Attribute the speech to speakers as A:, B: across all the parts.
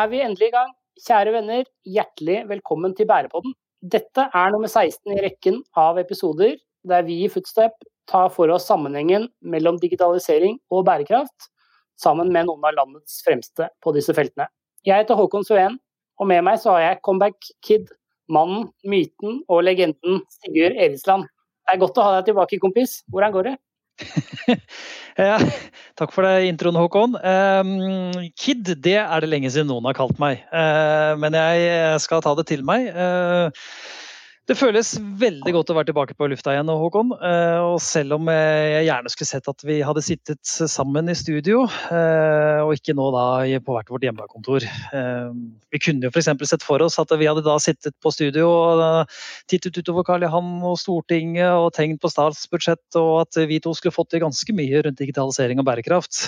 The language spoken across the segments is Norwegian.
A: er vi endelig i gang. Kjære venner, hjertelig velkommen til Bærepodden. Dette er nummer 16 i rekken av episoder der vi i Footstep tar for oss sammenhengen mellom digitalisering og bærekraft, sammen med noen av landets fremste på disse feltene. Jeg heter Håkon Sveen, og med meg så har jeg Comeback Kid, mannen, myten og legenden Sigurd Erisland. Det er godt å ha deg tilbake, kompis. Hvordan går det?
B: takk for det introen, Håkon. Um, Kid, det er det lenge siden noen har kalt meg. Uh, men jeg skal ta det til meg. Uh, det føles veldig godt å være tilbake på lufta igjen, Håkon. Eh, og selv om jeg gjerne skulle sett at vi hadde sittet sammen i studio, eh, og ikke nå da på hvert vårt hjemmekontor. Eh, vi kunne jo f.eks. sett for oss at vi hadde da sittet på studio og tittet utover Karl Johan og Stortinget og tenkt på statsbudsjett, og at vi to skulle fått til ganske mye rundt digitalisering og bærekraft.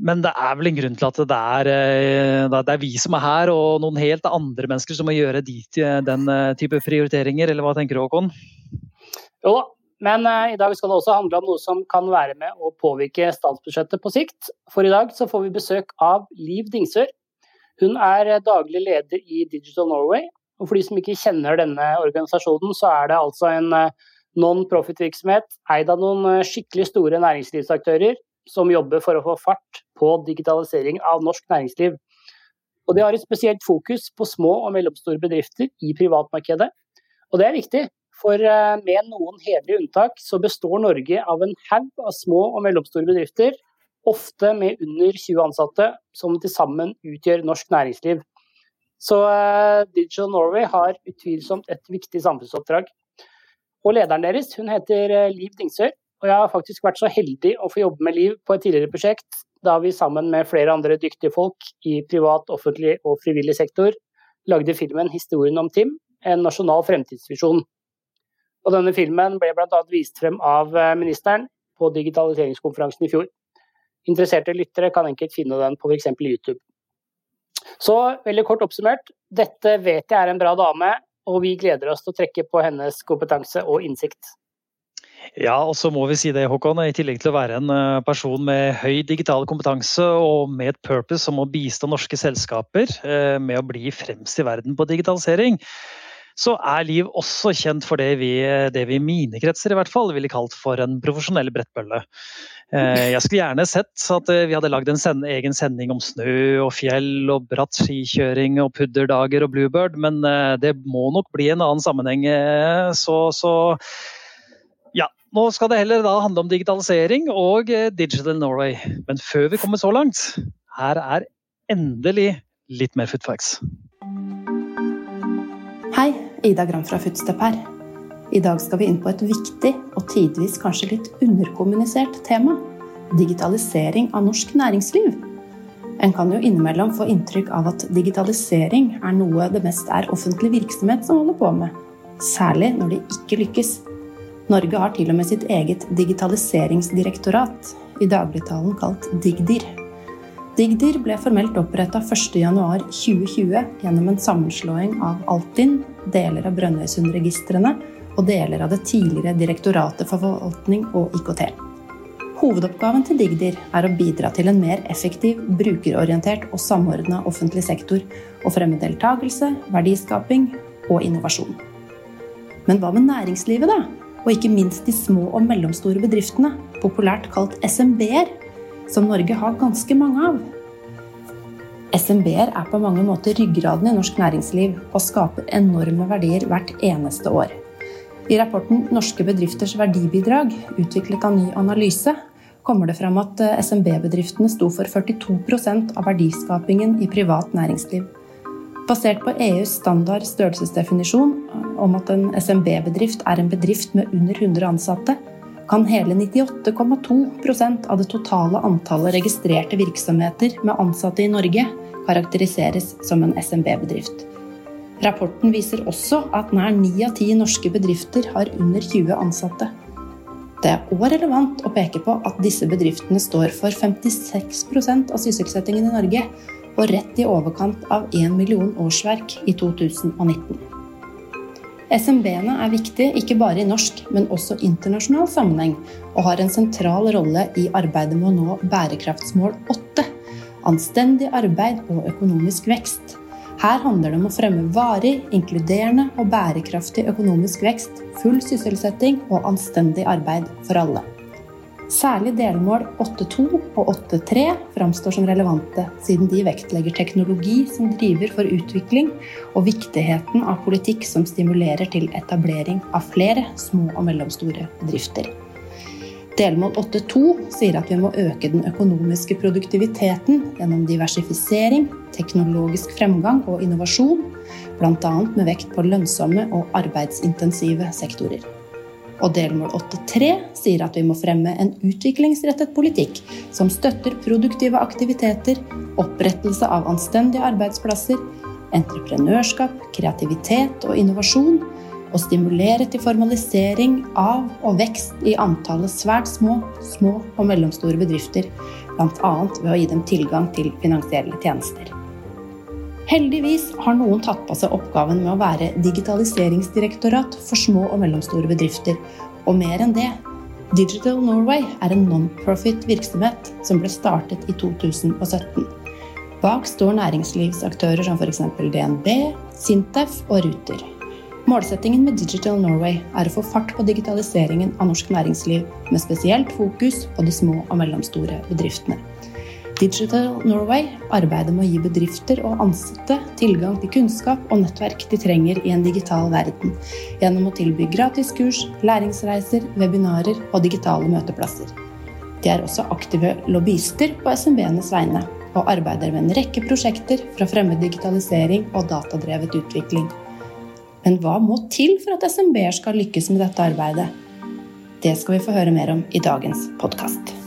B: Men det er vel en grunn til at det er, eh, det er, vi som er her, og noen helt andre mennesker som må gjøre de, den eh, type prioriteringer, eller hva tenker du Håkon?
A: Jo da, men uh, i dag skal det også handle om noe som kan være med å påvirke statsbudsjettet på sikt. For i dag så får vi besøk av Liv Dingsør. Hun er daglig leder i Digital Norway. Og for de som ikke kjenner denne organisasjonen, så er det altså en non-profit-virksomhet eid av noen skikkelig store næringslivsaktører som jobber for å få fart på digitalisering av norsk næringsliv. Og De har et spesielt fokus på små og mellomstore bedrifter i privatmarkedet. Og Det er viktig, for eh, med noen hederlige unntak så består Norge av en haug av små og mellomstore bedrifter, ofte med under 20 ansatte, som til sammen utgjør norsk næringsliv. Så uh, Digital Norway har utvilsomt et viktig samfunnsoppdrag. Og lederen deres hun heter eh, Liv Dingsør, og jeg har faktisk vært så heldig å få jobbe med Liv på et tidligere prosjekt, da vi sammen med flere andre dyktige folk i privat, offentlig og frivillig sektor lagde filmen 'Historien om Tim', en nasjonal fremtidsvisjon. Og denne filmen ble bl.a. vist frem av eh, ministeren på digitaliseringskonferansen i fjor. Interesserte lyttere kan enkelt finne den på f.eks. YouTube. Så veldig kort oppsummert, dette vet jeg er en bra dame, og vi gleder oss til å trekke på hennes kompetanse og innsikt.
B: Ja, og så må vi si det, Håkon. I tillegg til å være en eh, person med høy digital kompetanse og med et purpose om å bistå norske selskaper eh, med å bli fremst i verden på digitalisering, så er Liv også kjent for det vi, det vi i mine kretser i hvert fall ville kalt for en profesjonell brettbølle. Eh, jeg skulle gjerne sett at vi hadde lagd en send, egen sending om snø og fjell og bratt skikjøring og pudderdager og bluebird, men det må nok bli en annen sammenheng. Så, så nå skal det heller da handle om digitalisering og eh, Digital Norway. Men før vi kommer så langt, her er endelig litt mer footfacts.
C: Hei, Ida Gram fra Footstep her. I dag skal vi inn på et viktig og tidvis kanskje litt underkommunisert tema. Digitalisering av norsk næringsliv. En kan jo innimellom få inntrykk av at digitalisering er noe det mest er offentlig virksomhet som holder på med. Særlig når det ikke lykkes. Norge har til og med sitt eget digitaliseringsdirektorat, i dagligtalen kalt Digdir. Digdir ble formelt oppretta 1.1.2020 gjennom en sammenslåing av Altinn, deler av Brønnøysundregistrene og deler av det tidligere Direktoratet for forvaltning og IKT. Hovedoppgaven til Digdir er å bidra til en mer effektiv, brukerorientert og samordna offentlig sektor, og fremme deltakelse, verdiskaping og innovasjon. Men hva med næringslivet, da? Og ikke minst de små og mellomstore bedriftene, populært kalt SMB-er, som Norge har ganske mange av. SMB-er er på mange måter ryggraden i norsk næringsliv og skaper enorme verdier hvert eneste år. I rapporten 'Norske bedrifters verdibidrag', utviklet av Ny Analyse, kommer det fram at SMB-bedriftene sto for 42% av verdiskapingen i privat næringsliv. Basert på EUs standard størrelsesdefinisjon om at en SMB-bedrift er en bedrift med under 100 ansatte, kan hele 98,2% av det totale antallet registrerte virksomheter med ansatte i Norge karakteriseres som en SMB-bedrift. Rapporten viser også at nær ni av ti norske bedrifter har under 20 ansatte. Det er òg relevant å peke på at disse bedriftene står for 56% av sysselsettingen i Norge, og rett i overkant av 1 million årsverk i 2019. SMB-ene er viktige ikke bare i norsk, men også internasjonal sammenheng, og har en sentral rolle i arbeidet med å nå bærekraftsmål 8, anstendig arbeid og økonomisk vekst. Her handler det om å fremme varig, inkluderende og bærekraftig økonomisk vekst, full sysselsetting og anstendig arbeid for alle. Særlig delmål 8.2 og 8.3 framstår som relevante, siden de vektlegger teknologi som driver for utvikling, og viktigheten av politikk som stimulerer til etablering av flere små og mellomstore bedrifter. Delmål 8.2 sier at vi må øke den økonomiske produktiviteten gjennom diversifisering, teknologisk fremgang og innovasjon, bl.a. med vekt på lønnsomme og arbeidsintensive sektorer. Og delmål 8.3 sier at vi må fremme en utviklingsrettet politikk som støtter produktive aktiviteter, opprettelse av anstendige arbeidsplasser, entreprenørskap, kreativitet og innovasjon, og stimulere til formalisering av og vekst i antallet svært små, små og mellomstore bedrifter, bl.a. ved å gi dem tilgang til finansielle tjenester. Heldigvis har noen tatt på seg oppgaven med å være digitaliseringsdirektorat for små og mellomstore bedrifter. Og mer enn det. Digital Norway er en non-profit virksomhet som ble startet i 2017. Bak står næringslivsaktører som f.eks. DNB, Sintef og Ruter. Målsettingen med Digital Norway er å få fart på digitaliseringen av norsk næringsliv, med spesielt fokus på de små og mellomstore bedriftene. Digital Norway arbeider med å gi bedrifter og ansatte tilgang til kunnskap og nettverk de trenger i en digital verden, gjennom å tilby gratis kurs, læringsreiser, webinarer og digitale møteplasser. De er også aktive lobbyister på SMB-enes vegne, og arbeider med en rekke prosjekter for å fremme digitalisering og datadrevet utvikling. Men hva må til for at SMB-er skal lykkes med dette arbeidet? Det skal vi få høre mer om i dagens podkast.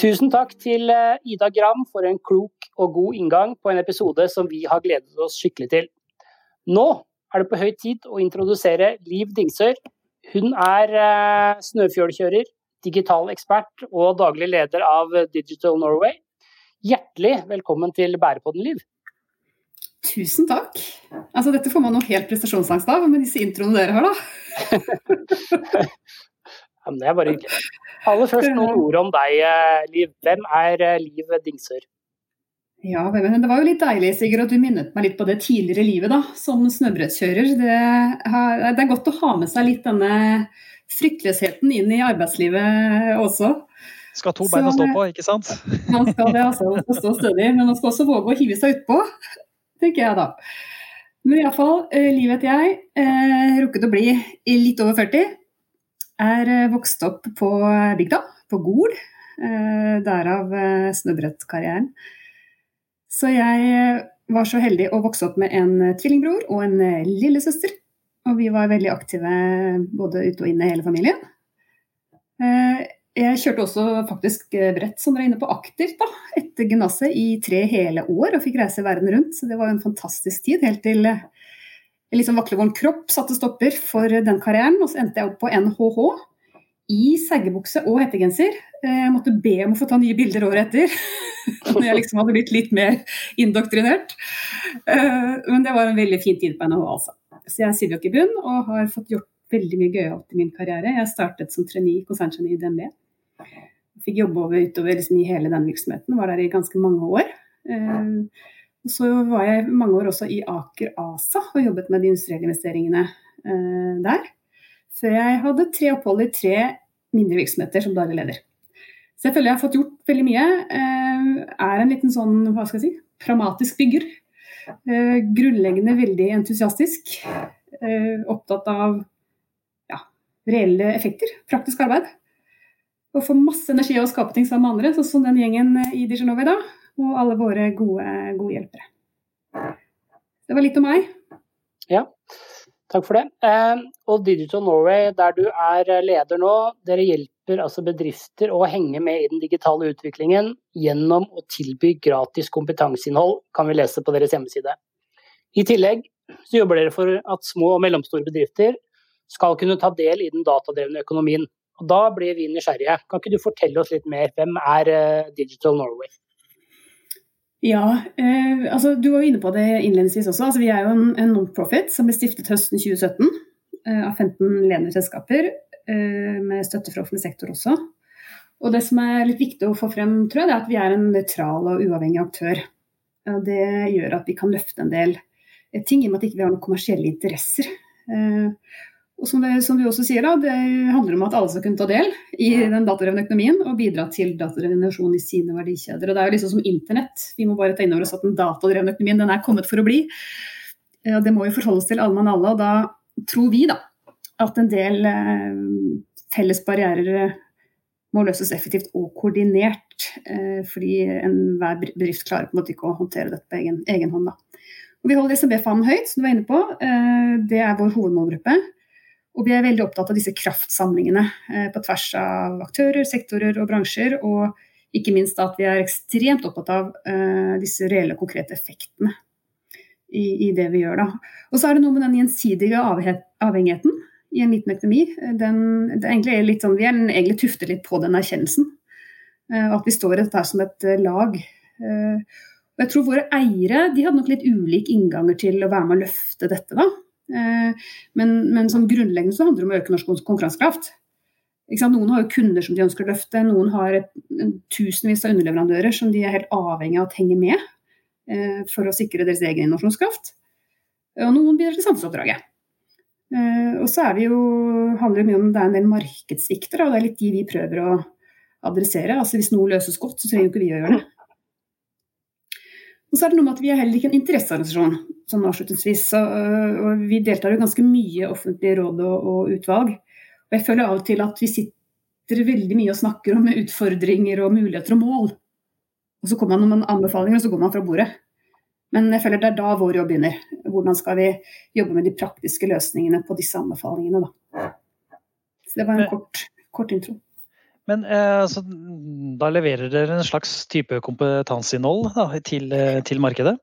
A: Tusen takk til eh, Ida Gram for en klok og god inngang på en episode som vi har gledet oss skikkelig til. Nå er det på høy tid å introdusere Liv Dingsør. Hun er eh, snøfjølkjører, digital ekspert og daglig leder av Digital Norway. Hjertelig velkommen til Bærepodden, Liv.
D: Tusen takk. Altså, dette får man noe helt prestasjonsangst av med disse introene dere har, da.
A: ja, men det er bare hyggelig. Aller først noen ord om deg, eh, Liv. Hvem er eh, Liv Dingsør?
D: Ja, Det var jo litt deilig Sigurd, at du minnet meg litt på det tidligere livet da, som snøbrettkjører. Det, det, er godt å ha med seg litt denne fryktløsheten inn i arbeidslivet også.
B: Skal to bein å stå på, ikke sant?
D: Man skal det, altså. Man skal stå stødig. Men man skal også våge å hive seg utpå, tenker jeg da. Men iallfall, eh, Liv heter jeg. Eh, rukket å bli litt over 40 er eh, vokst opp på bygda, på Gol. Eh, derav eh, snøbrettkarrieren. Så jeg var så heldig å vokse opp med en tvillingbror og en lillesøster. Og vi var veldig aktive både ute og inne, hele familien. Jeg kjørte også faktisk brett som dere er inne på aktivt da, etter gymnaset i tre hele år og fikk reise verden rundt. Så det var en fantastisk tid, helt til liksom vaklevoren kropp satte stopper for den karrieren. Og så endte jeg opp på NHH i seggebukse og hettegenser. Eh, jeg måtte be om å få ta nye bilder året etter. Når jeg liksom hadde blitt litt mer indoktrinert. Eh, men det var en veldig fin tid på NHH, altså. Så jeg er jo i bunn og har fått gjort veldig mye gøyalt i min karriere. Jeg startet som trainee konserngeni i DNB. Fikk jobbe over, utover liksom i hele den virksomheten, var der i ganske mange år. Eh, så var jeg mange år også i Aker ASA og jobbet med de industrielle eh, der. Før jeg hadde tre opphold i tre mindre virksomheter som daglig leder. Så jeg føler jeg har fått gjort veldig mye. Eh, er en liten sånn, hva skal jeg si, pragmatisk bygger. Eh, grunnleggende veldig entusiastisk. Eh, opptatt av ja, reelle effekter. Praktisk arbeid. Og får masse energi av å skape ting sammen med andre, sånn som den gjengen i Dijonova i dag og alle våre gode, gode hjelpere. Det var litt om meg.
A: Ja, takk for det. Eh, og Digital Norway, der du er leder nå, dere hjelper altså bedrifter å henge med i den digitale utviklingen gjennom å tilby gratis kompetanseinnhold, kan vi lese på deres hjemmeside. I tillegg så jobber dere for at små og mellomstore bedrifter skal kunne ta del i den datadrevne økonomien. Og Da blir vi nysgjerrige. Kan ikke du fortelle oss litt mer? Hvem er eh, Digital Norway?
D: Ja, eh, altså du var jo inne på det innledningsvis også. Altså, vi er jo en, en non-profit som ble stiftet høsten 2017 eh, av 15 ledende selskaper, eh, med støtte fra offentlig sektor også. Og det som er litt viktig å få frem, tror jeg, det er at vi er en nøytral og uavhengig aktør. Det gjør at vi kan løfte en del ting, i og med at vi ikke har noen kommersielle interesser. Og som, det, som, du også sier, da, det handler om at alle skal kunne ta del i den datadrevne økonomien og bidra til datadreven innovasjon i sine verdikjeder. Og Det er jo liksom som internett. Vi må bare ta inn over oss at den datadrevne økonomien den er kommet for å bli. Det må jo forholdes til alle mann alle. Og da tror vi da, at en del eh, felles barrierer må løses effektivt og koordinert. Eh, fordi enhver bedrift klarer på en måte ikke å håndtere dette på egen, egen hånd. Da. Og vi holder SMB-fanen høyt, som du var inne på. Eh, det er vår hovedmålgruppe. Og vi er veldig opptatt av disse kraftsamlingene eh, på tvers av aktører, sektorer og bransjer. Og ikke minst at vi er ekstremt opptatt av uh, disse reelle, konkrete effektene i, det vi gjør. Og så er det noe med den gjensidige avhengigheten i en liten økonomi. Den, det er litt sånn, vi er egentlig tuftet litt på den erkjennelsen. Uh, at vi står i dette som et lag. og jeg tror våre eiere de hadde nok litt ulike innganger til å være med å løfte dette. da. Eh, men, men som grunnleggende så handler det om å øke norsk konkurransekraft. Noen har jo kunder som de ønsker å løfte, noen har tusenvis av underleverandører som de er helt avhengig av at henger med eh, for å sikre deres egen innovasjonskraft. Og noen bidrar til samfunnsoppdraget. Eh, og så er det jo, handler det mye om det er en del markedssvikter, og det er litt de vi prøver å adressere. Altså Hvis noe løses godt, så trenger jo ikke vi å gjøre det. Og så er det noe med at Vi er heller ikke en interesseorganisasjon. sånn avslutningsvis. Så, og vi deltar jo ganske mye i offentlige råd og, og, utvalg. Og jeg føler av og til at vi sitter veldig mye og snakker om utfordringer og muligheter og mål. Og så kommer man med anbefalinger, og så går man fra bordet. Men jeg føler det er da vår jobb begynner. Hvordan skal vi jobbe med de praktiske løsningene på disse anbefalingene. Da, så det var en kort, kort intro.
B: Men eh, altså, da leverer dere en slags type kompetanseinnhold da, til, eh, til, markedet?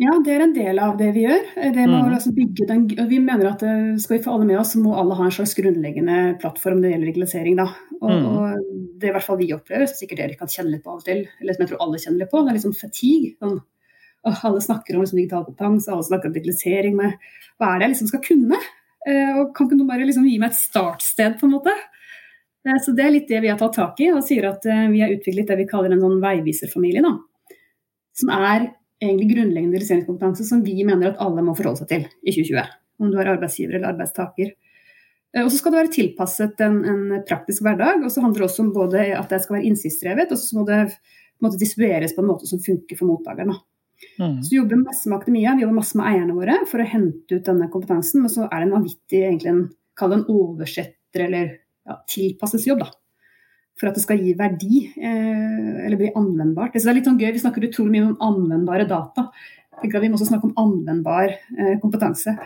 D: Ja, det er en del av det vi gjør. Det må mm. altså den, vi mener at eh, Skal vi få alle med oss, så må alle ha en slags grunnleggende plattform når det gjelder digitalisering. Da. Og, mm. og, Det er i hvert fall vi opplever, som sikkert dere kan kjenne litt på av og til. Eller som jeg tror alle kjenner litt på. Det er litt sånn fatigue. Sånn, alle snakker om liksom, digital kompetanse, alle snakker om digitalisering. Men hva er det jeg liksom skal kunne? Og Kan ikke noen bare liksom gi meg et startsted, på en måte? Eh, så Det er litt det vi har tatt tak i, og sier at eh, vi har utviklet det vi kaller en sånn veiviserfamilie. Da, som er egentlig grunnleggende realiseringskompetanse som vi mener at alle må forholde seg til i 2020. Om du er arbeidsgiver eller arbeidstaker. Eh, og så skal det være tilpasset en, en praktisk hverdag. Og så handler det også om både at det skal være innsiktsdrevet, og så må det måte, distribueres på en måte som funker for mottakeren. Mm. Så vi jobber masse med akademia, vi jobber masse med eierne våre for å hente ut denne kompetansen. Men så er det en vanvittig egentlig en, kall det en oversetter eller ja, tilpasses jobb, da. For at det skal gi verdi, eh, eller bli anvendbart. Det er litt sånn gøy, Vi snakker utrolig mye om anvendbare data. Vi må også snakke om anvendbar eh, kompetanse.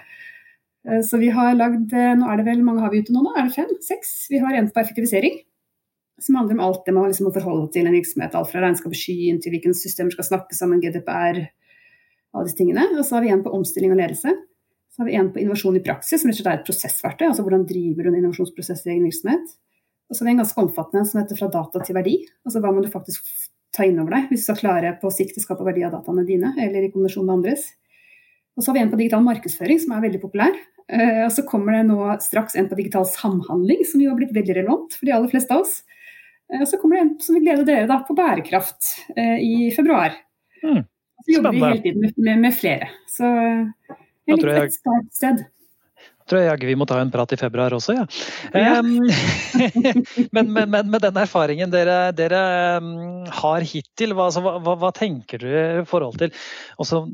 D: Eh, så vi har lagd, eh, nå er det vel, mange har vi ute nå? nå? Er det fem? Seks? Vi har en på effektivisering. Som handler om alt det man liksom må forholde til en virksomhet. Alt fra regnskap og skyen til hvilke systemer skal snakke sammen, GDPR, alle disse tingene. Og så har vi en på omstilling og ledelse. Så har vi en på innovasjon i praksis, som rett og slett er et prosessverktøy. Altså hvordan driver du en innovasjonsprosess i egen virksomhet. Og så har vi en ganske omfattende som heter fra data til verdi. Altså hva må du faktisk ta inn over deg hvis du skal klare på sikt å skape verdi av dataene dine, eller i kombinasjon med andres. Og så har vi en på digital markedsføring, som er veldig populær. Eh, og så kommer det nå straks en på digital samhandling, som jo har blitt veldig relevant for de aller fleste av oss. Eh, og så kommer det en som vil glede dere da, på bærekraft eh, i februar. Mm. Så jobber vi hele tiden med, med, med flere. Så
B: da tror jeg, tror jeg jaggu vi må ta en prat i februar også, ja. ja. men, men, men, med den erfaringen dere, dere har hittil, hva, altså, hva, hva, tenker du i forhold til også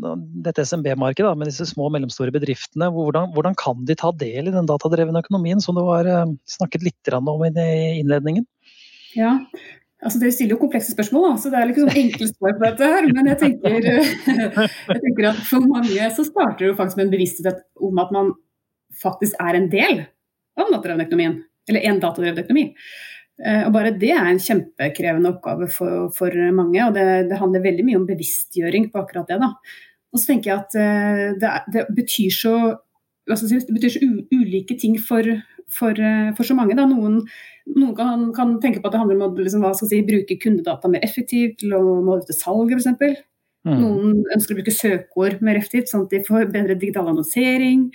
B: dette SMB-markedet med disse små og mellomstore bedriftene? Hvordan, hvordan, kan de ta del i den datadrevne økonomien som du har snakket litt om i innledningen?
D: Ja, Altså, Dere stiller jo komplekse spørsmål, da, så det er liksom enkle svar på dette. her, Men jeg tenker, jeg tenker, at for mange så starter det jo faktisk med en bevissthet om at man faktisk er en del av datadrevet økonomien. Eller en datadrevet økonomi. Eh, og Bare det er en kjempekrevende oppgave for, for mange. Og det, det, handler veldig mye om bevisstgjøring på akkurat det. da. Og så tenker jeg at eh, det, det betyr så det betyr så ulike ting for, for, eh, for så mange. Da. Noen, noen kan, kan, tenke på at det handler om å liksom, si, bruke kundedata mer effektivt til å måle salget f.eks. Mm. Noen ønsker å bruke søkeord mer effektivt, sånn at de får bedre digital annonsering.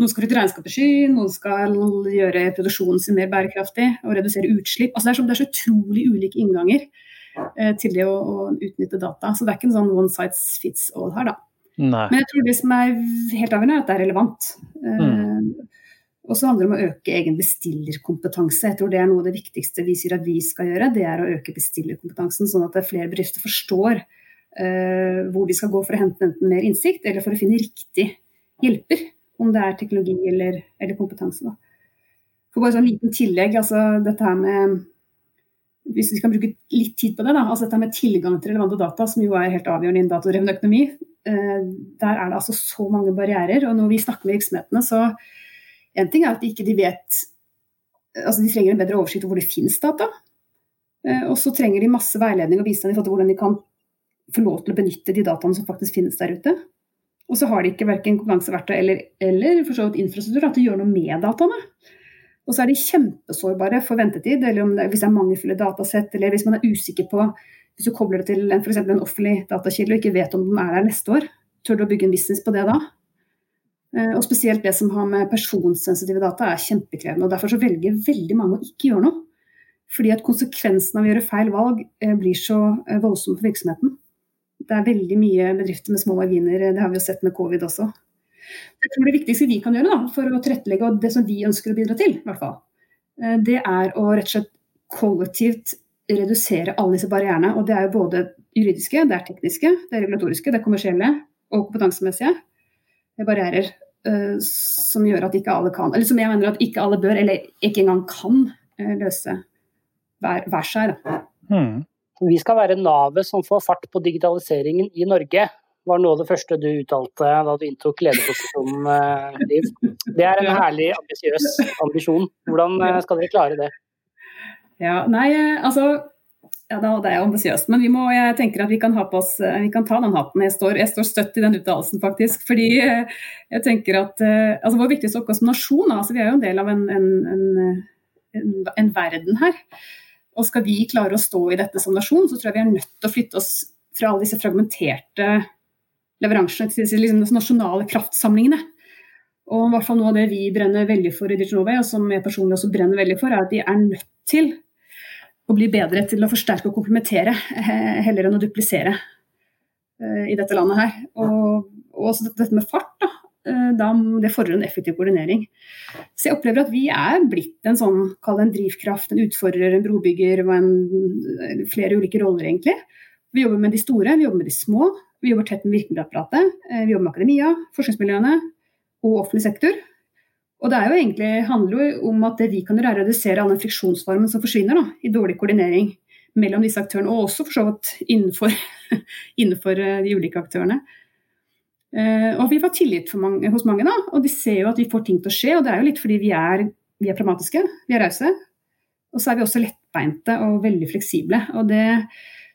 D: Noen skal flytte regnskapet sky, noen skal gjøre produksjonen sin mer bærekraftig og redusere utslipp. Altså det, er så, det er så utrolig ulike innganger eh, til det å, å, utnytte data. Så det er ikke en sånn one size fits all her, da.
B: Nei.
D: Men jeg tror det som er helt avgjørende, er at det er relevant. Mm. Eh, og så handler det om å øke egen bestillerkompetanse. Jeg tror det er noe av det viktigste vi sier at vi skal gjøre, det er å øke bestillerkompetansen, sånn at flere bedrifter forstår uh, hvor de skal gå for å hente enten mer innsikt, eller for å finne riktig hjelper. Om det er teknologi eller, eller kompetanse. Da. For bare sånn liten tillegg, altså dette her med hvis vi kan bruke litt tid på det, da, altså dette med tilgang til relevante data, som jo er helt avgjørende i en datadreven økonomi, uh, der er det altså så mange barrierer. Og når vi snakker med virksomhetene, så en ting er at de ikke vet altså De trenger en bedre oversikt over hvor det finnes data. Eh, og så trenger de masse veiledning og bistand i forhold til hvordan de kan få lov til å benytte de dataene som faktisk finnes der ute. Og så har de ikke verken konkurranseverktøy eller, eller for så vidt infrastruktur til å gjøre noe med dataene. Og så er de kjempesårbare for ventetid, eller det, hvis det er mangelfulle datasett, eller hvis man er usikker på Hvis du kobler det til f.eks. en offentlig datakilde og ikke vet om den er der neste år, tør du å bygge en business på det da? Eh, og spesielt det som har med personsensitive data er kjempekrevende. og Derfor så velger veldig mange å ikke gjøre noe. Fordi at konsekvensen av å gjøre feil valg eh, blir så eh, voldsom for virksomheten. Det er veldig mye bedrifter med små marginer, det har vi jo sett med covid også. Jeg tror Det viktigste vi kan gjøre da, for å tilrettelegge, og det som vi ønsker å bidra til, i hvert fall, det er å rett og slett kollektivt redusere alle disse barrierene. Og det er jo både juridiske, det er tekniske, det er regulatoriske, det er kommersielle og kompetansemessige barrierer uh, som gjør at ikke alle kan, eller som jeg mener at ikke alle bør, eller ikke engang kan, uh, løse hver, hver seg.
A: Hmm. Vi skal være navet som får fart på digitaliseringen i Norge, var noe av det første du uttalte da du inntok lederposisjonen, uh, Liv. Det er en herlig ambisiøs ambisjon. Hvordan skal dere klare det?
D: Ja, nei, altså ja, da, det er ambisiøst. Men vi må, jeg tenker at vi kan, oss, vi kan ta den hatten. Jeg står, jeg står støtt i den uttalelsen, faktisk. Fordi eh, jeg tenker at eh, altså Vår viktigste oppgave som nasjon, altså vi er jo en del av en, en, en, en, verden her. Og skal vi klare å stå i dette som nasjon, så tror jeg vi er nødt til å flytte oss fra alle disse fragmenterte leveransene til disse liksom, nasjonale kraftsamlingene. Og i hvert fall Noe av det vi brenner veldig for i Digital og som jeg personlig også brenner veldig for, er at vi er nødt til å bli bedre til å forsterke og komplementere eh, heller enn å duplisere eh, i dette landet her. Og, og også dette med fart, da. Eh, da det fordrer en effektiv koordinering. Så jeg opplever at vi er blitt en sånn, kall det en drivkraft, en utfordrer, en brobygger og en, flere ulike roller, egentlig. Vi jobber med de store, vi jobber med de små. Vi jobber tett med virkemiddelapparatet. Vi jobber med akademia, forskningsmiljøene og offentlig sektor. Og det jo egentlig, handler jo om at det vi kan gjøre, er å redusere all den friksjonsformen som forsvinner da, i dårlig koordinering mellom disse aktørene, og også for så vidt innenfor, innenfor, eh, de ulike aktørene. Uh, og vi får tillit mange, hos mange, da, og de ser jo at vi får ting til å skje. Og det er jo litt fordi vi er, vi er pragmatiske, vi er rause. Og så er vi også lettbeinte og veldig fleksible. Og det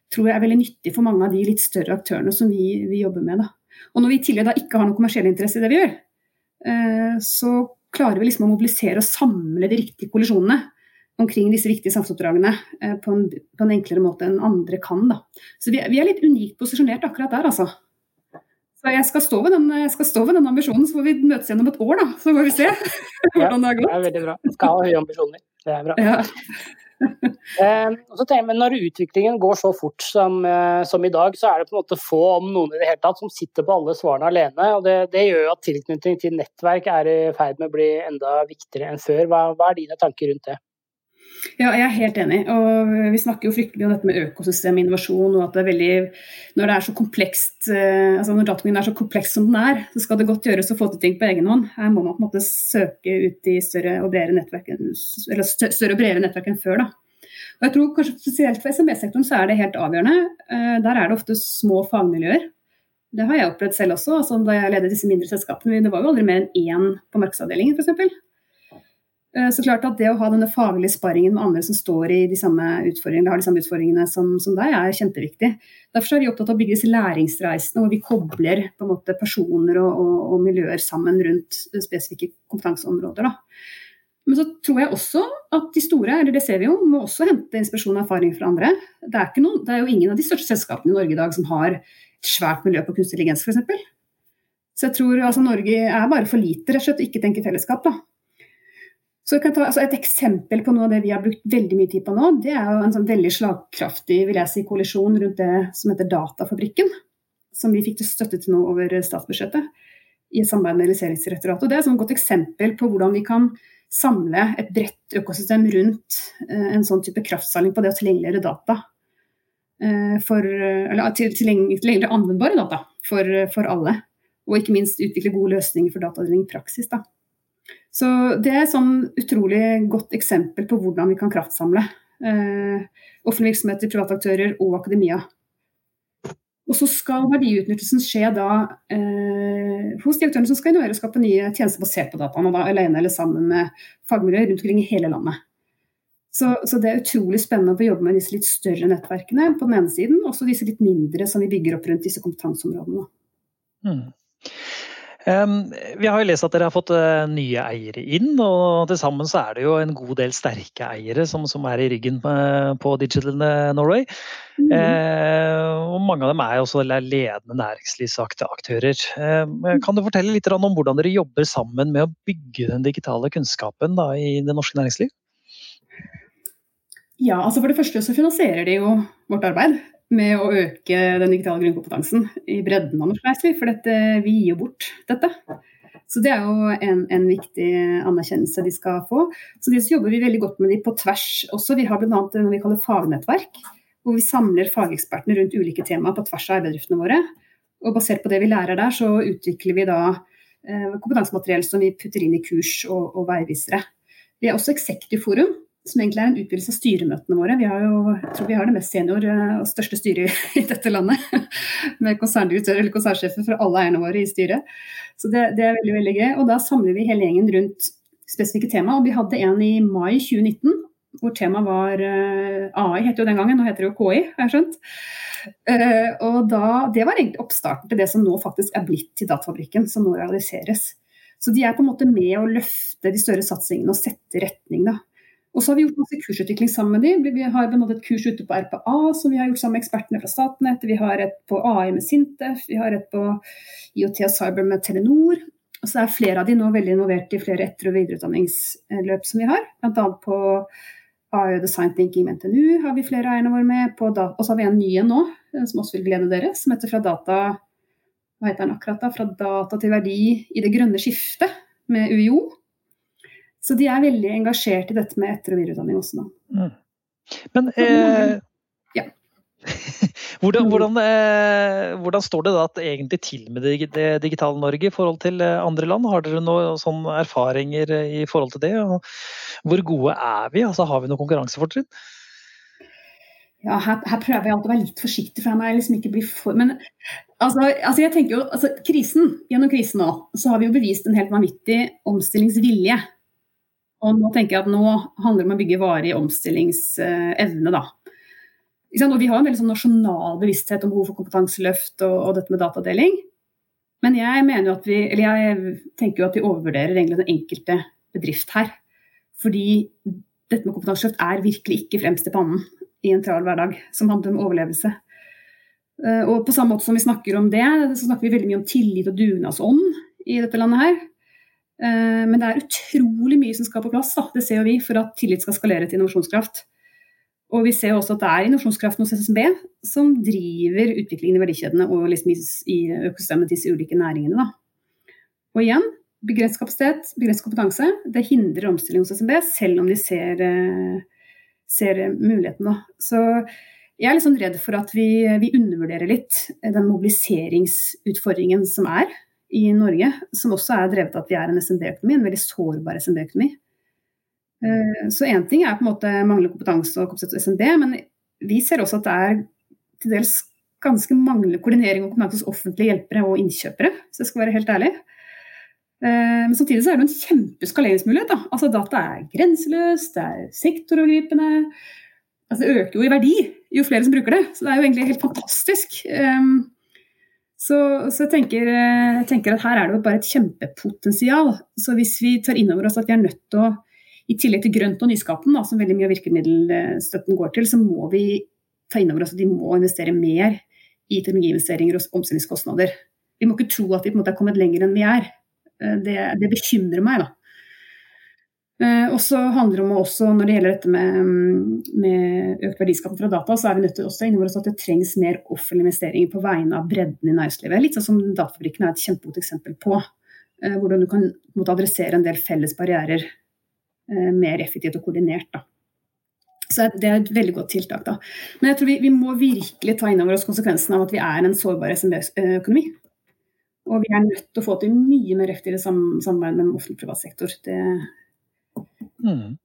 D: tror jeg er veldig nyttig for mange av de litt større aktørene som vi, vi jobber med. Da. Og når vi i tillegg da ikke har noen kommersiell interesse i det vi gjør, uh, så klarer vi liksom å mobilisere og samle de riktige kollisjonene omkring disse viktige samfunnsoppdragene på på, på, en enklere måte enn andre kan. Da. Så vi, vi, er litt unikt posisjonert akkurat der, altså. Så jeg skal stå ved den, stå ved den ambisjonen, så får vi møtes igjen om et år, da. Så får vi se hvordan det har gått.
A: Ja, det er veldig bra. Skal ha høye ambisjoner. Det er bra. Ja. eh, jeg, men når utviklingen går så fort som, eh, som, i dag, så er det på en måte få, om noen i det hele tatt, som sitter på alle svarene alene. og Det, det gjør jo at tilknytning til nettverk er i ferd med å bli enda viktigere enn før. Hva, hva er dine tanker rundt det?
D: Ja, jeg er helt enig. og Vi snakker jo fryktelig om dette med økosystem og at det er veldig, Når det er så komplekst, eh, altså når datateknologien er så kompleks som den er, så skal det godt gjøres å få til ting på egen hånd. Her må man på en måte søke ut i større og bredere nettverk, større og bredere nettverk enn før. da. Og jeg tror kanskje Spesielt for SMB-sektoren så er det helt avgjørende. Eh, der er det ofte små fagmiljøer. Det har jeg opplevd selv også. altså Da jeg ledet disse mindre selskapene, det var jo aldri mer enn én på markedsavdelingen f.eks. Eh, så klart at Det å ha denne faglige sparringen med andre som står i de samme utfordringene, har de samme utfordringene som, som deg, er kjempeviktig. Derfor er vi opptatt av å bygge disse læringsreisene hvor vi kobler måte personer og, og, og miljøer sammen rundt spesifikke kompetanseområder. Da. Men så tror jeg også at de store, eller det ser vi jo, må også hente inspirasjon og erfaring fra andre. Det er, noen, det er jo ingen av de største selskapene i Norge i dag som har et svært miljø på kunstig intelligens f.eks. Så jeg tror altså, Norge er bare for lite rett og slett ikke tenker fellesskap. da. Så jeg kan ta altså, Et eksempel på noe av det vi har brukt veldig mye tid på nå, det er jo en sånn veldig slagkraftig vil jeg si, koalisjon rundt det som heter Datafabrikken. Som vi fikk til støtte til nå over statsbudsjettet i samarbeid med Realiseringsdirektoratet. Det er et godt eksempel på hvordan vi kan samle et bredt økosystem rundt eh, en sånn type kraftsamling på det å tilgjengeliggjøre data. Eh, for, eller tilgjengeliggjøre anvendbare data for, for, alle. Og ikke minst utvikle gode løsninger for datadeling i praksis. Da. Så det er et sånn utrolig godt eksempel på hvordan vi kan kraftsamle. Eh, offentlige virksomheter, private aktører og akademia. Og så skal verdiutnyttelsen skje da eh, hos de aktørene som skal innovere og skape nye tjenester basert på dataene, da, alene eller sammen med fagmiljøer rundt omkring i hele landet. Så, så, det er utrolig spennende å jobbe med disse litt større nettverkene på den ene siden, og så disse litt mindre som vi bygger opp rundt disse kompetanseområdene. Mm.
B: Vi har jo lest at dere har fått eh, nye eiere inn, og til sammen så er det jo en god del sterke eiere som, som er i ryggen på Digital Norway. Mm. Eh, og mange av dem er jo også ledende næringslivsaktører. Kan du fortelle litt om hvordan dere jobber sammen med å bygge den digitale kunnskapen da, i det norske næringsliv?
D: Ja, altså For det første så finansierer de jo vårt arbeid med å øke den digitale grunnkompetansen i bredden av norsk næringsliv. For dette, vi gir jo bort dette. Så det er jo en, en, viktig anerkjennelse de skal få. Så de jobber vi veldig godt med de på tvers også. Vi har bl.a. noe vi kaller fagnettverk. Hvor vi samler fagekspertene rundt ulike temaer på tvers av arbeidsdriftene våre. Og basert på det vi lærer der, så utvikler vi da eh, kompetansemateriell som vi putter inn i kurs og, og veivisere. Vi er også Executive Forum, som egentlig er en utvidelse av styremøtene våre. Vi har jo, jeg tror vi har det mest senior eh, og største styret i dette landet. Med konserndirektører eller konsernsjefer fra alle eierne våre i styret. Så det, det, er veldig veldig gøy. Og da samler vi hele gjengen rundt spesifikke tema. Og vi hadde en i mai 2019 hvor temaet var uh, AI, het jo den gangen, nå heter det jo KI, har jeg skjønt. Uh, og da, Det var egentlig oppstarten til det som nå faktisk er blitt til Datafabrikken, som nå realiseres. Så de er på en måte med å løfte de større satsingene og sette retning. da. Og så har vi gjort masse kursutvikling sammen med dem. Vi har bl.a. et kurs ute på RPA som vi har gjort sammen med ekspertene fra Statnett. Vi har et på AI med Sintef. Vi har et på IOT og Cyber med Telenor. Og så er flere av de nå veldig involvert i flere etter- og videreutdanningsløp som vi har. Bl.a. på AI Design Thinking med NTNU har vi flere eierne våre med. og så har vi en ny en nå, eh, som også vil glede dere, som heter Fra data hva heter den akkurat da? Fra data til verdi i det grønne skiftet med UiO. Så de er veldig engasjert i dette med etter- og videreutdanning også. Mm.
B: Men eh, ja. hvordan, hvordan, eh, hvordan, står det da at egentlig til med det, digitale Norge i forhold til eh, andre land? Har dere noen erfaringer eh, i forhold til det? Og hvor gode er vi? Altså, har vi noe konkurransefortrinn?
D: Ja, her, her, prøver jeg alltid å være litt forsiktig, for her må liksom ikke bli for Men altså, altså jeg tenker jo, altså, krisen, gjennom krisen nå, så har vi jo bevist en helt vanvittig omstillingsvilje og nå tenker jeg at nå handler det om å bygge varig omstillingsevne, da. Og vi har en veldig sånn nasjonal bevissthet om behov for kompetanseløft og, og, dette med datadeling. Men jeg vi, jeg tenker jo at vi overvurderer den enkelte bedrift her. Fordi dette med kompetanseløft er virkelig ikke fremst i pannen i en travel hverdag som handler om overlevelse. Eh, og på samme måte som vi snakker om det, så snakker vi veldig mye om tillit og dugnadsånd i dette landet her. Eh, men det er utrolig mye som skal på plass, da. det ser vi, for at tillit skal skalere til innovasjonskraft. Og vi ser også at det er innovasjonskraften hos SSB som driver utviklingen i verdikjedene og liksom i økosystemet til disse ulike næringene. Da. Og igjen, begrenset kapasitet, begrenset kompetanse, det hindrer omstilling hos SSB, selv om de ser, eh, ser mulighetene. Så jeg er litt sånn redd for at vi, vi undervurderer litt den mobiliseringsutfordringen som er i Norge, som også er drevet av at vi er en SMB-økonomi, en veldig sårbar SMB-økonomi. Eh, så én ting er på en måte manglende kompetanse og kompetanse SMB, men vi ser også at det er til dels ganske manglende koordinering og kompetanse hos offentlige hjelpere og innkjøpere, hvis jeg skal være helt ærlig. Eh, men samtidig så er det en kjempeskaleringsmulighet. Da. Altså Data er grenseløst, det er sektorovergripende. Altså, det øker jo i verdi jo flere som bruker det, så det er jo egentlig helt fantastisk. Um, så, så jeg, tenker, jeg, tenker, at her er det jo bare et kjempepotensial. Så hvis vi tar inn over oss at vi er nødt til å, i tillegg til grønt og nyskapen, da, som veldig mye av virkemiddelstøtten går til, så må vi ta inn over oss at de må investere mer i teknologiinvesteringer og omstillingskostnader. vi må ikke tro at vi på en måte er kommet lenger enn vi er. Det, det bekymrer meg, da. Eh, og så handler det om også, Når det gjelder dette med, med økt verdiskapning fra data, så er vi nødt til også innover oss at det trengs mer offentlige investeringer på vegne av bredden i næringslivet. Litt sånn som Datafabrikken er et kjempegodt eksempel på. Eh, hvordan du kan måtte adressere en del felles barrierer eh, mer effektivt og koordinert. Da. Så Det er et veldig godt tiltak. da. Men jeg tror vi, vi må virkelig ta inn over oss konsekvensen av at vi er en sårbar SMB-økonomi. Og vi er nødt til å få til mye mer effektivt samarbeid med offentlig privat sektor. Det
B: Mm.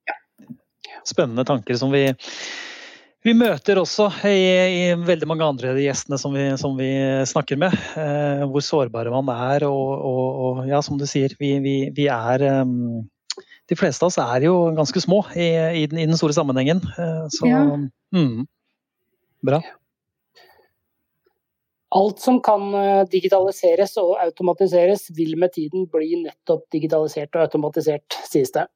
B: Spennende tanker som vi, vi møter også i, i, veldig mange andre gjestene som vi, som vi snakker med. Eh, hvor sårbare man er og, og, og, ja, som du sier, vi, vi, vi er um, De fleste av oss er jo ganske små i, i, den, i den, store sammenhengen. Eh, så ja. mm, bra.
A: Alt som kan eh, digitaliseres og automatiseres, vil med tiden bli nettopp digitalisert og automatisert, sies det.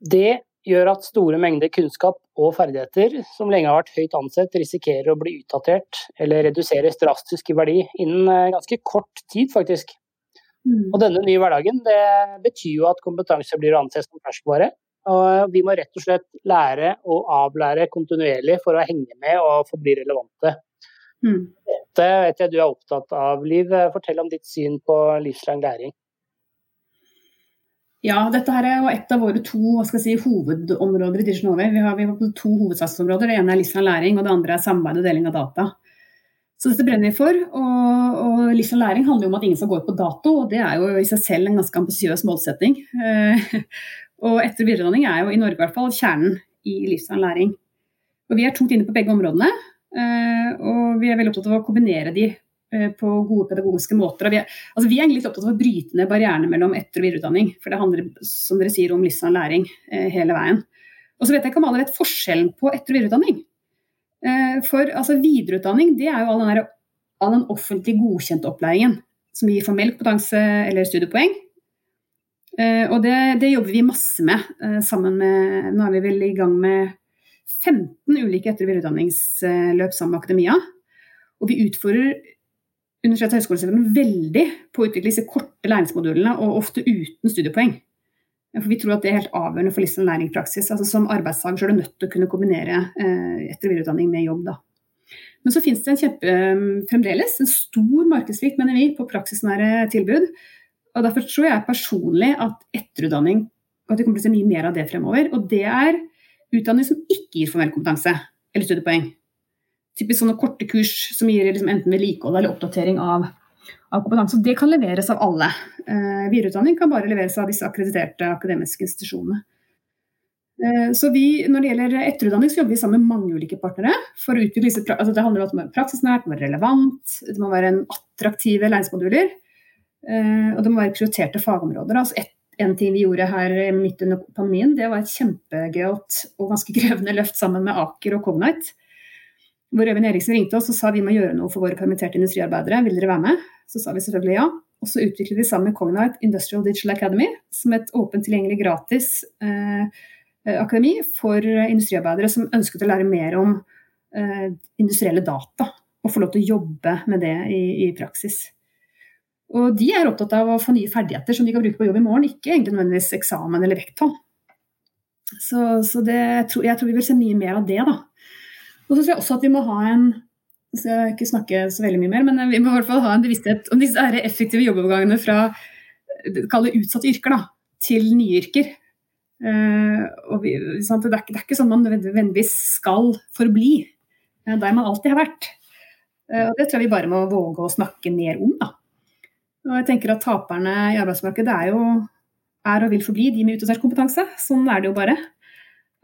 A: Det gjør at store mengder kunnskap og ferdigheter, som lenge har vært høyt ansett, risikerer å bli utdatert eller reduseres drastisk i verdi innen eh, ganske kort tid, faktisk. Mm. Og denne nye hverdagen det betyr jo at kompetanse blir å anse som ferskvare. Og vi må rett og slett lære og avlære kontinuerlig for å henge med og forbli relevante. Mm. Dette vet jeg du er opptatt av, Liv. Fortell om ditt syn på livslang læring.
D: Ja, dette her er jo et av våre to si, hovedområder i Digital Vi har, vi har to hovedsatsområder. Det ene er livslang læring, og det andre er samarbeid og deling av data. Så dette brenner vi for. Og, og livslang læring handler jo om at ingen skal gå ut på dato, og det er jo i seg selv en ganske ambisiøs målsetting. Eh, og etter- og videreutdanning er jo i Norge i hvert fall kjernen i livslang læring. Og vi er tungt inne på begge områdene, eh, og vi er veldig opptatt av å kombinere de på gode pedagogiske måter. Vi er, altså vi er litt opptatt av å bryte ned barrierene mellom etter- og videreutdanning. For det handler som dere sier, om livslang læring eh, hele veien. Og så vet jeg ikke om alle vet forskjellen på etter- og videreutdanning. Eh, for altså, videreutdanning det er jo all den, der, all den offentlig godkjente opplæringen som gir formell kompetanse eller studiepoeng. Eh, og det, det, jobber vi masse med. Eh, sammen med, Nå er vi vel i gang med 15 ulike etter- og videreutdanningsløp sammen med akademia. Og vi utfordrer universitets- og høyskolesektoren veldig på å utvikle disse korte læringsmodulene, og ofte uten studiepoeng. For Vi tror at det er helt avgjørende for livslang læringspraksis. Altså Som arbeidstaker så er du nødt til å kunne kombinere eh, etter- og videreutdanning med jobb. da. Men så finnes det en kjempe, eh, fremdeles en stor markedssvikt mener vi, på praksisnære tilbud. og Derfor tror jeg personlig at etterutdanning at vi kommer til å se mye mer av det fremover. Og det er utdanning som ikke gir formell kompetanse eller studiepoeng typisk sånne korte kurs som gir liksom enten vedlikehold eller oppdatering av, av, kompetanse. Det kan leveres av alle. Eh, videreutdanning kan bare leveres av disse akkrediterte akademiske institusjonene. Eh, så vi, Når det gjelder etterutdanning, så jobber vi sammen med mange ulike partnere. for å utvikle disse, altså Det handler om at det må være praksisnært, det må være relevant, det må være attraktive læringsmoduler. Eh, og det må være prioriterte fagområder. altså et, en ting vi gjorde her midt under pandemien, det var et kjempegøyalt og ganske krevende løft sammen med Aker og Cognite hvor Øyvind Eriksen ringte oss og sa vi må gjøre noe for våre permitterte industriarbeidere, vil dere være med? Så sa vi selvfølgelig ja. Og så utviklet vi sammen med Cognite Industrial Digital Academy som et åpent tilgjengelig gratis eh, eh, akademi for industriarbeidere som ønsket å lære mer om eh, industrielle data. Og få lov til å jobbe med det i, i, praksis. Og de er opptatt av å få nye ferdigheter som de kan bruke på jobb i morgen, ikke egentlig nødvendigvis eksamen eller vekttall. Så, så det, jeg, tror, jeg tror vi vil se mye mer av det, da. Og så tror jeg også at vi må ha en skal ikke snakke så veldig mye mer, men vi må i hvert fall ha en bevissthet om disse effektive jobbovergangene fra kall det utsatte yrker da, til nye yrker. Uh, vi, det, er det, er ikke, sånn man nødvendigvis skal forbli uh, der man alltid har vært. Uh, og Det tror jeg vi bare må våge å snakke mer om. Da. Og jeg tenker at Taperne i arbeidsmarkedet er jo er og vil forbli de med utdatert kompetanse. Sånn er det jo bare.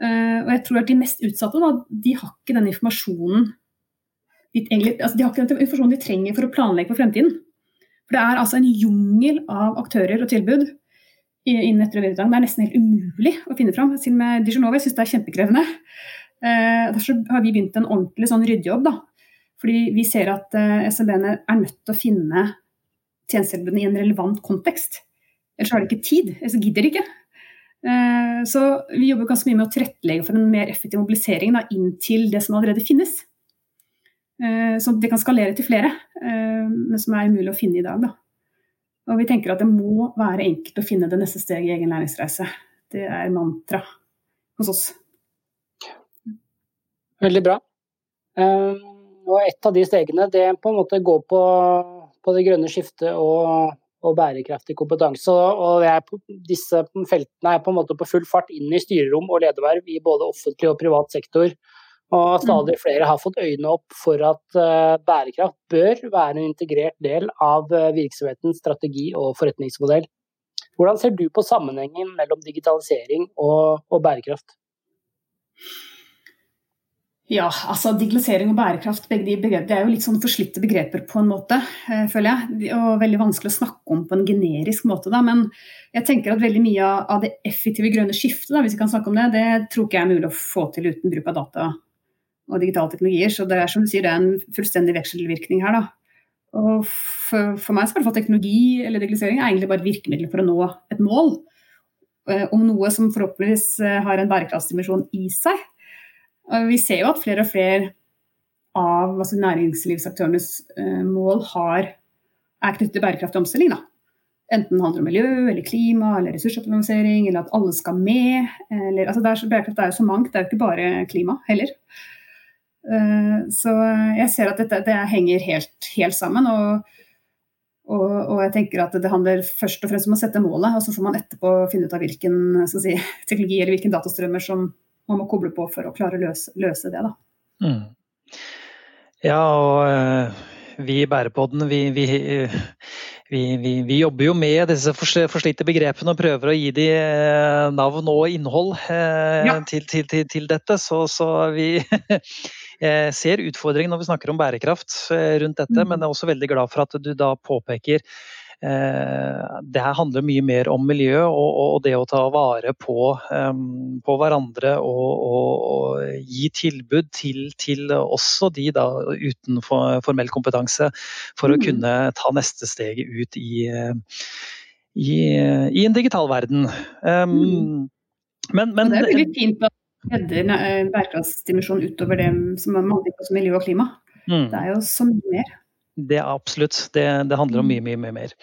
D: Uh, og jeg tror at de mest utsatte da, de har ikke den informasjonen de, egentlig, altså de har ikke den informasjonen de trenger for å planlegge for fremtiden. For Det er altså en jungel av aktører og tilbud innen etter- og videreutdanning. Det er nesten helt umulig å finne fram. Og med Dijonova syns det er kjempekrevende. Uh, derfor har vi begynt en ordentlig sånn ryddejobb. da. Fordi vi ser at uh, SMB-ene er nødt til å finne tjenestetilbudene i en relevant kontekst. Ellers har de ikke tid. Ellers gidder de ikke. Eh, så vi jobber ganske mye med å tilrettelegge for en mer effektiv mobilisering da, inn det som allerede finnes. Sånn så det kan skalere til flere, eh, men som er umulig å finne i dag. Da. Og vi tenker at det må være enkelt å finne det neste steget i egen læringsreise. Det er mantra hos oss.
A: Veldig bra. Og et av de stegene det på en måte går på, på det grønne skiftet og, og bærekraftig kompetanse. Og er, disse feltene er på en måte på full fart inn i styrerom og lederverv i både offentlig og privat sektor. Og stadig mm. flere har fått øynene opp for at uh, bærekraft bør være en integrert del av uh, virksomhetens strategi og forretningsmodell. Hvordan ser du på sammenhengen mellom digitalisering og, og bærekraft?
D: Ja, altså digitalisering og bærekraft begge de begreper, det er jo litt sånn forslitte begreper på en måte, eh, føler jeg. Og veldig vanskelig å snakke om på en generisk måte. Da. Men jeg tenker at veldig mye av det effektive grønne skiftet, da, hvis vi kan snakke om det, det tror ikke jeg er mulig å få til uten bruk av data og digitale teknologier. Så det er som du sier, det er en fullstendig vekselvirkning her. da. Og for, for meg så er det for teknologi eller digitalisering er egentlig bare et virkemiddel for å nå et mål eh, om noe som forhåpentligvis eh, har en bærekraftsdimensjon i seg. Vi ser jo at flere og flere av altså næringslivsaktørenes eh, mål har, er knyttet til bærekraftig omstilling. Da. Enten det handler om miljø eller klima eller ressursoptimalisering eller at alle skal med. Eller, altså er, bærekraft er jo så mangt, det er jo ikke bare klima heller. Uh, så jeg ser at dette det henger helt, helt sammen. Og, og, og, jeg tenker at det handler først og fremst om å sette målet, og så får man etterpå finne ut av hvilken si, teknologi eller hvilken datastrømmer som man må koble på for å klare å løse, løse det. Mm.
B: Ja, og uh, vi i Bærepodden, vi, vi, vi, vi, jobber jo med disse forslitte begrepene og prøver å gi de uh, navn og innhold uh, ja. til, til, til, til, dette. Så, så vi ser utfordringen når vi snakker om bærekraft eh, rundt dette, men mm. jeg er også veldig glad for at du da påpeker eh, det her handler mye mer om miljø og, og det å ta vare på, um, på hverandre og, og, og, gi tilbud til, til også de da uten for, formell kompetanse, for å mm. kunne ta neste steg ut i, i, i en digital verden. Um,
D: men, men, det er veldig fint at redder eh, bærekraftsdimensjonen utover det som er mange på som miljø og klima. Mm. Det er jo så mye mer.
B: Det er absolutt. Det, det handler om mye, mye, mye mer.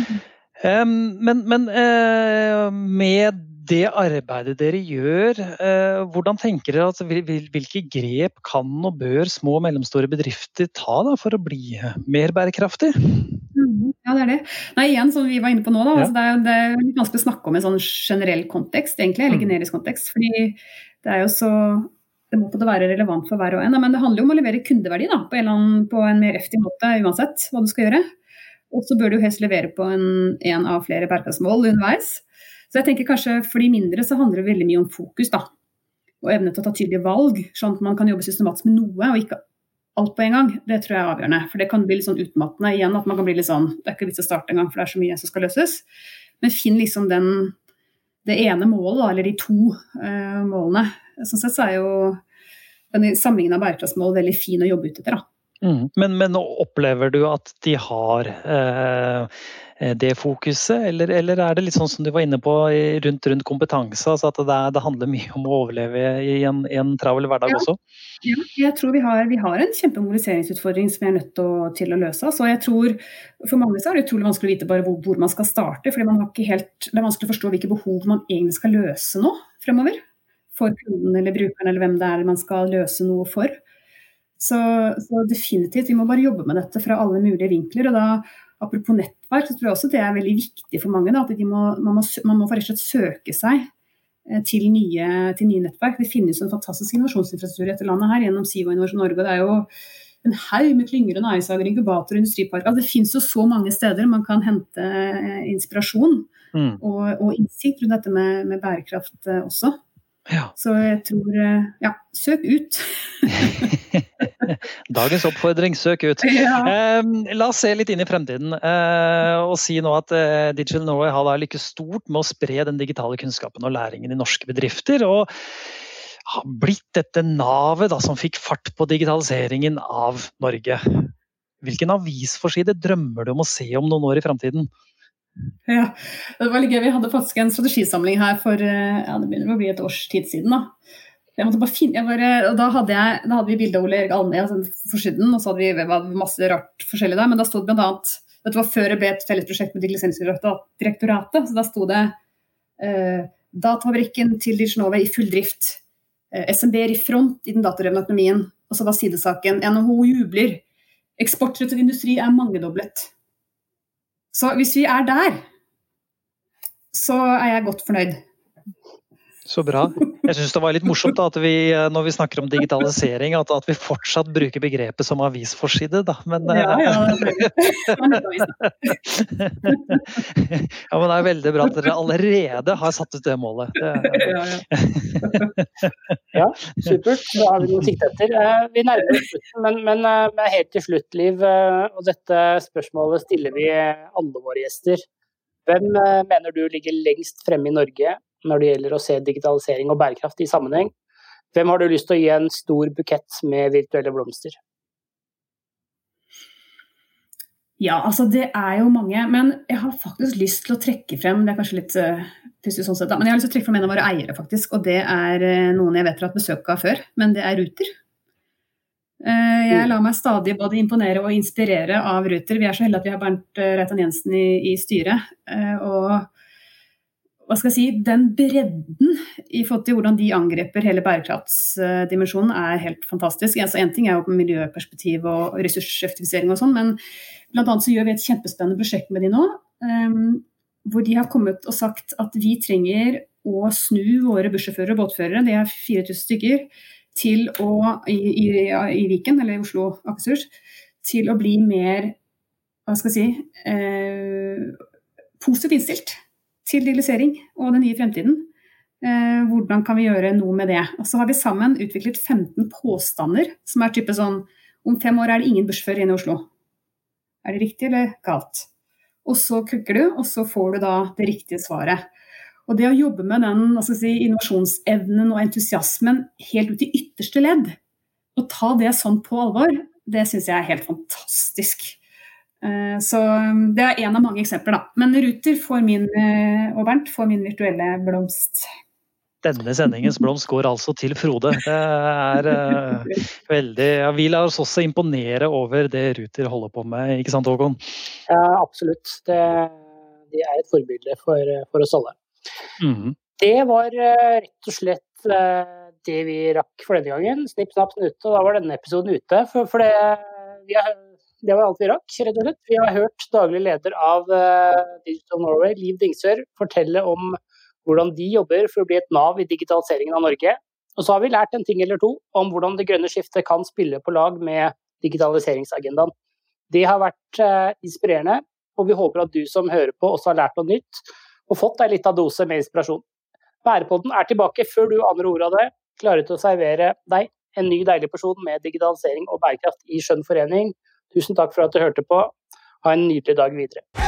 B: Mm. Um, men, men uh, med det arbeidet dere gjør, uh, hvordan tenker dere at hvilke grep kan og bør små og mellomstore bedrifter ta da, for å bli mer bærekraftig?
D: Mm, ja, det er det. Nei, igjen, som vi var inne på nå, da, ja. altså det, er, det, er, litt vanskelig å snakke om en sånn generell kontekst, egentlig, eller mm. generisk kontekst. fordi det er jo så det må på være relevant for hver og en. Men det handler jo om å levere kundeverdi da, på, en, annen, på en mer effektiv måte uansett hva du skal gjøre. Og så bør du helst levere på en, av flere bærekraftsmål underveis. Så jeg tenker kanskje for de mindre så handler det veldig mye om fokus. da, Og evne til å ta tydelige valg, sånn at man kan jobbe systematisk med noe og ikke alt på en gang. Det tror jeg er avgjørende. For det kan bli litt sånn utmattende igjen. at man kan bli litt sånn, Det er ikke vits å starte engang, for det er så mye som skal løses. Men finn liksom den, det ene målet, eller de to uh, målene Sånn sett så er jo denne samlingen av bærekraftsmål veldig fin å jobbe ut etter.
B: Mm. Men, men, opplever du at de har eh, det fokuset, eller, eller, er det litt sånn som du var inne på rundt, rundt kompetanse? altså At det, det, handler mye om å overleve i en, en travel hverdag
D: ja.
B: også?
D: Ja, jeg tror vi har, vi har en kjempemobiliseringsutfordring som vi er nødt til å, til å løse. Så jeg tror For mange så er det utrolig vanskelig å vite hvor, hvor man skal starte. fordi man har ikke helt, Det er vanskelig å forstå hvilke behov man egentlig skal løse nå fremover for kunden eller brukeren eller hvem det er man skal løse noe for. Så, så, definitivt, vi må bare jobbe med dette fra alle mulige vinkler. og da Apropos nettverk, så tror jeg også det er veldig viktig for mange. Da, at må, man, må, man må rett og slett søke seg eh, til nye, til nye, nettverk. Det finnes en fantastisk innovasjonsinfrastruktur i dette landet her gjennom SIVO Innovasjon Norge. og det er jo en haug med klynger og næringshager, inkubatorer, industriparker. Altså, det finnes jo så mange steder man kan hente eh, inspirasjon mm. og, og, innsikt rundt dette med, med bærekraft eh, også. Ja. Så jeg tror eh, ja, søk ut.
B: Dagens oppfordring, søk ut. Ja. Eh, la oss se litt inn i fremtiden eh, og si nå at eh, Digital Norway har lykkes stort med å spre den digitale kunnskapen og læringen i norske bedrifter. og har blitt dette navet da, som fikk fart på digitaliseringen av Norge. Hvilken avisforside drømmer du om å se om noen år i fremtiden?
D: Ja, det var litt gøy. Vi hadde faktisk en strategisamling her for eh, ja, det begynner å bli et års tid siden. Da. Jeg måtte bare finne, bare, da hadde, jeg, da hadde vi bilde av Ole Erik Alme altså, forsiden, og så hadde vi masse rart forskjellig der. Men da stod blant annet Dette var før det ble et fellesprosjekt med Digitaliseringsdirektoratet. Så da sto det eh, Datafabrikken til Digisnove i full drift. Eh, SMB-er i front i den datadrevne økonomien. Og så var sidesaken NHO jubler. Eksportrettet industri er mangedoblet. Så hvis vi er der, så er jeg godt fornøyd.
B: Så bra. Jeg syns det var litt morsomt da, at vi, eh, når vi snakker om digitalisering, at, at vi fortsatt bruker begrepet som avisforside. Da. Men,
D: ja, ja,
B: ja, men det er veldig bra at dere allerede har satt ut det målet. ja,
A: ja, supert. Da har vi noe å sikte etter. Eh, vi nærmer oss slutten, men, men eh, helt til slutt, Liv, og dette spørsmålet stiller vi alle våre gjester. Hvem mener du ligger lengst fremme i Norge når det gjelder å se digitalisering og bærekraft i sammenheng. Hvem har du lyst til å gi en stor bukett med virtuelle blomster?
D: Ja, altså det er jo mange. Men jeg har faktisk lyst til å trekke frem Det er kanskje litt uh, sånn sett, da, men jeg har lyst til å trekke frem en av våre eiere, faktisk. Og det er uh, noen jeg vet har hatt besøk av før, men det er Ruter. Uh, jeg mm. lar meg stadig både imponere og inspirere av Ruter. Vi er så heldige at vi har Bernt Reitan Jensen i, i styret. og hva skal jeg si, den bredden i forhold til hvordan de angriper hele bærekraftsdimensjonen er helt fantastisk. Altså en ting er jo miljøperspektiv og ressurseffektivisering og sånn, men bl.a. så gjør vi et kjempespennende prosjekt med de nå. Um, hvor de har kommet og sagt at vi trenger å snu våre bussjåfører og båtførere, det er 4000 stykker, til å, i, i, i Viken, eller i Oslo Akershus, til å bli mer hva skal jeg si, eh, positivt innstilt til digitalisering og den nye fremtiden. Eh, hvordan kan vi gjøre noe med det? Og så har vi sammen utviklet 15 påstander som er type sånn Om fem år er det ingen bussfører inne i Oslo. Er det riktig eller galt? Og så kukker du, og så får du da det riktige svaret. Og det å jobbe med den si, innovasjonsevnen og entusiasmen helt ut i ytterste ledd, og ta det sånn på alvor, det syns jeg er helt fantastisk. Eh, så um, det er én av mange eksempler, da. Men Ruter får min, eh, og Bernt får min virtuelle blomst.
B: Denne sendingens blomst går altså til Frode. Det er uh, veldig ja, Vi lar oss også imponere over det Ruter holder på med, ikke sant Håkon?
A: Ja, absolutt. Det, de er et forbilde for, for oss alle. Mm. Det var uh, rett og slett uh, det vi rakk for denne gangen. Snipp, snapp, snute. Og da var denne episoden ute. For, for det, vi har det var alt vi rakk, rett og slett. Vi har hørt daglig leder av uh, Digital Norway, Liv Dingsør, fortelle om hvordan de jobber for å bli et nav i digitaliseringen av Norge. Og så har vi lært en ting eller to om hvordan det grønne skiftet kan spille på lag med digitaliseringsagendaen. Det har vært uh, inspirerende, og vi håper at du som hører på også har lært noe nytt og fått deg litt av dose med inspirasjon. Bærepodden er tilbake før du aner ordet av det, klare til å servere deg en ny deilig porsjon med digitalisering og bærekraft i skjønn forening Tusen takk for at du hørte på. Ha en nydelig dag videre.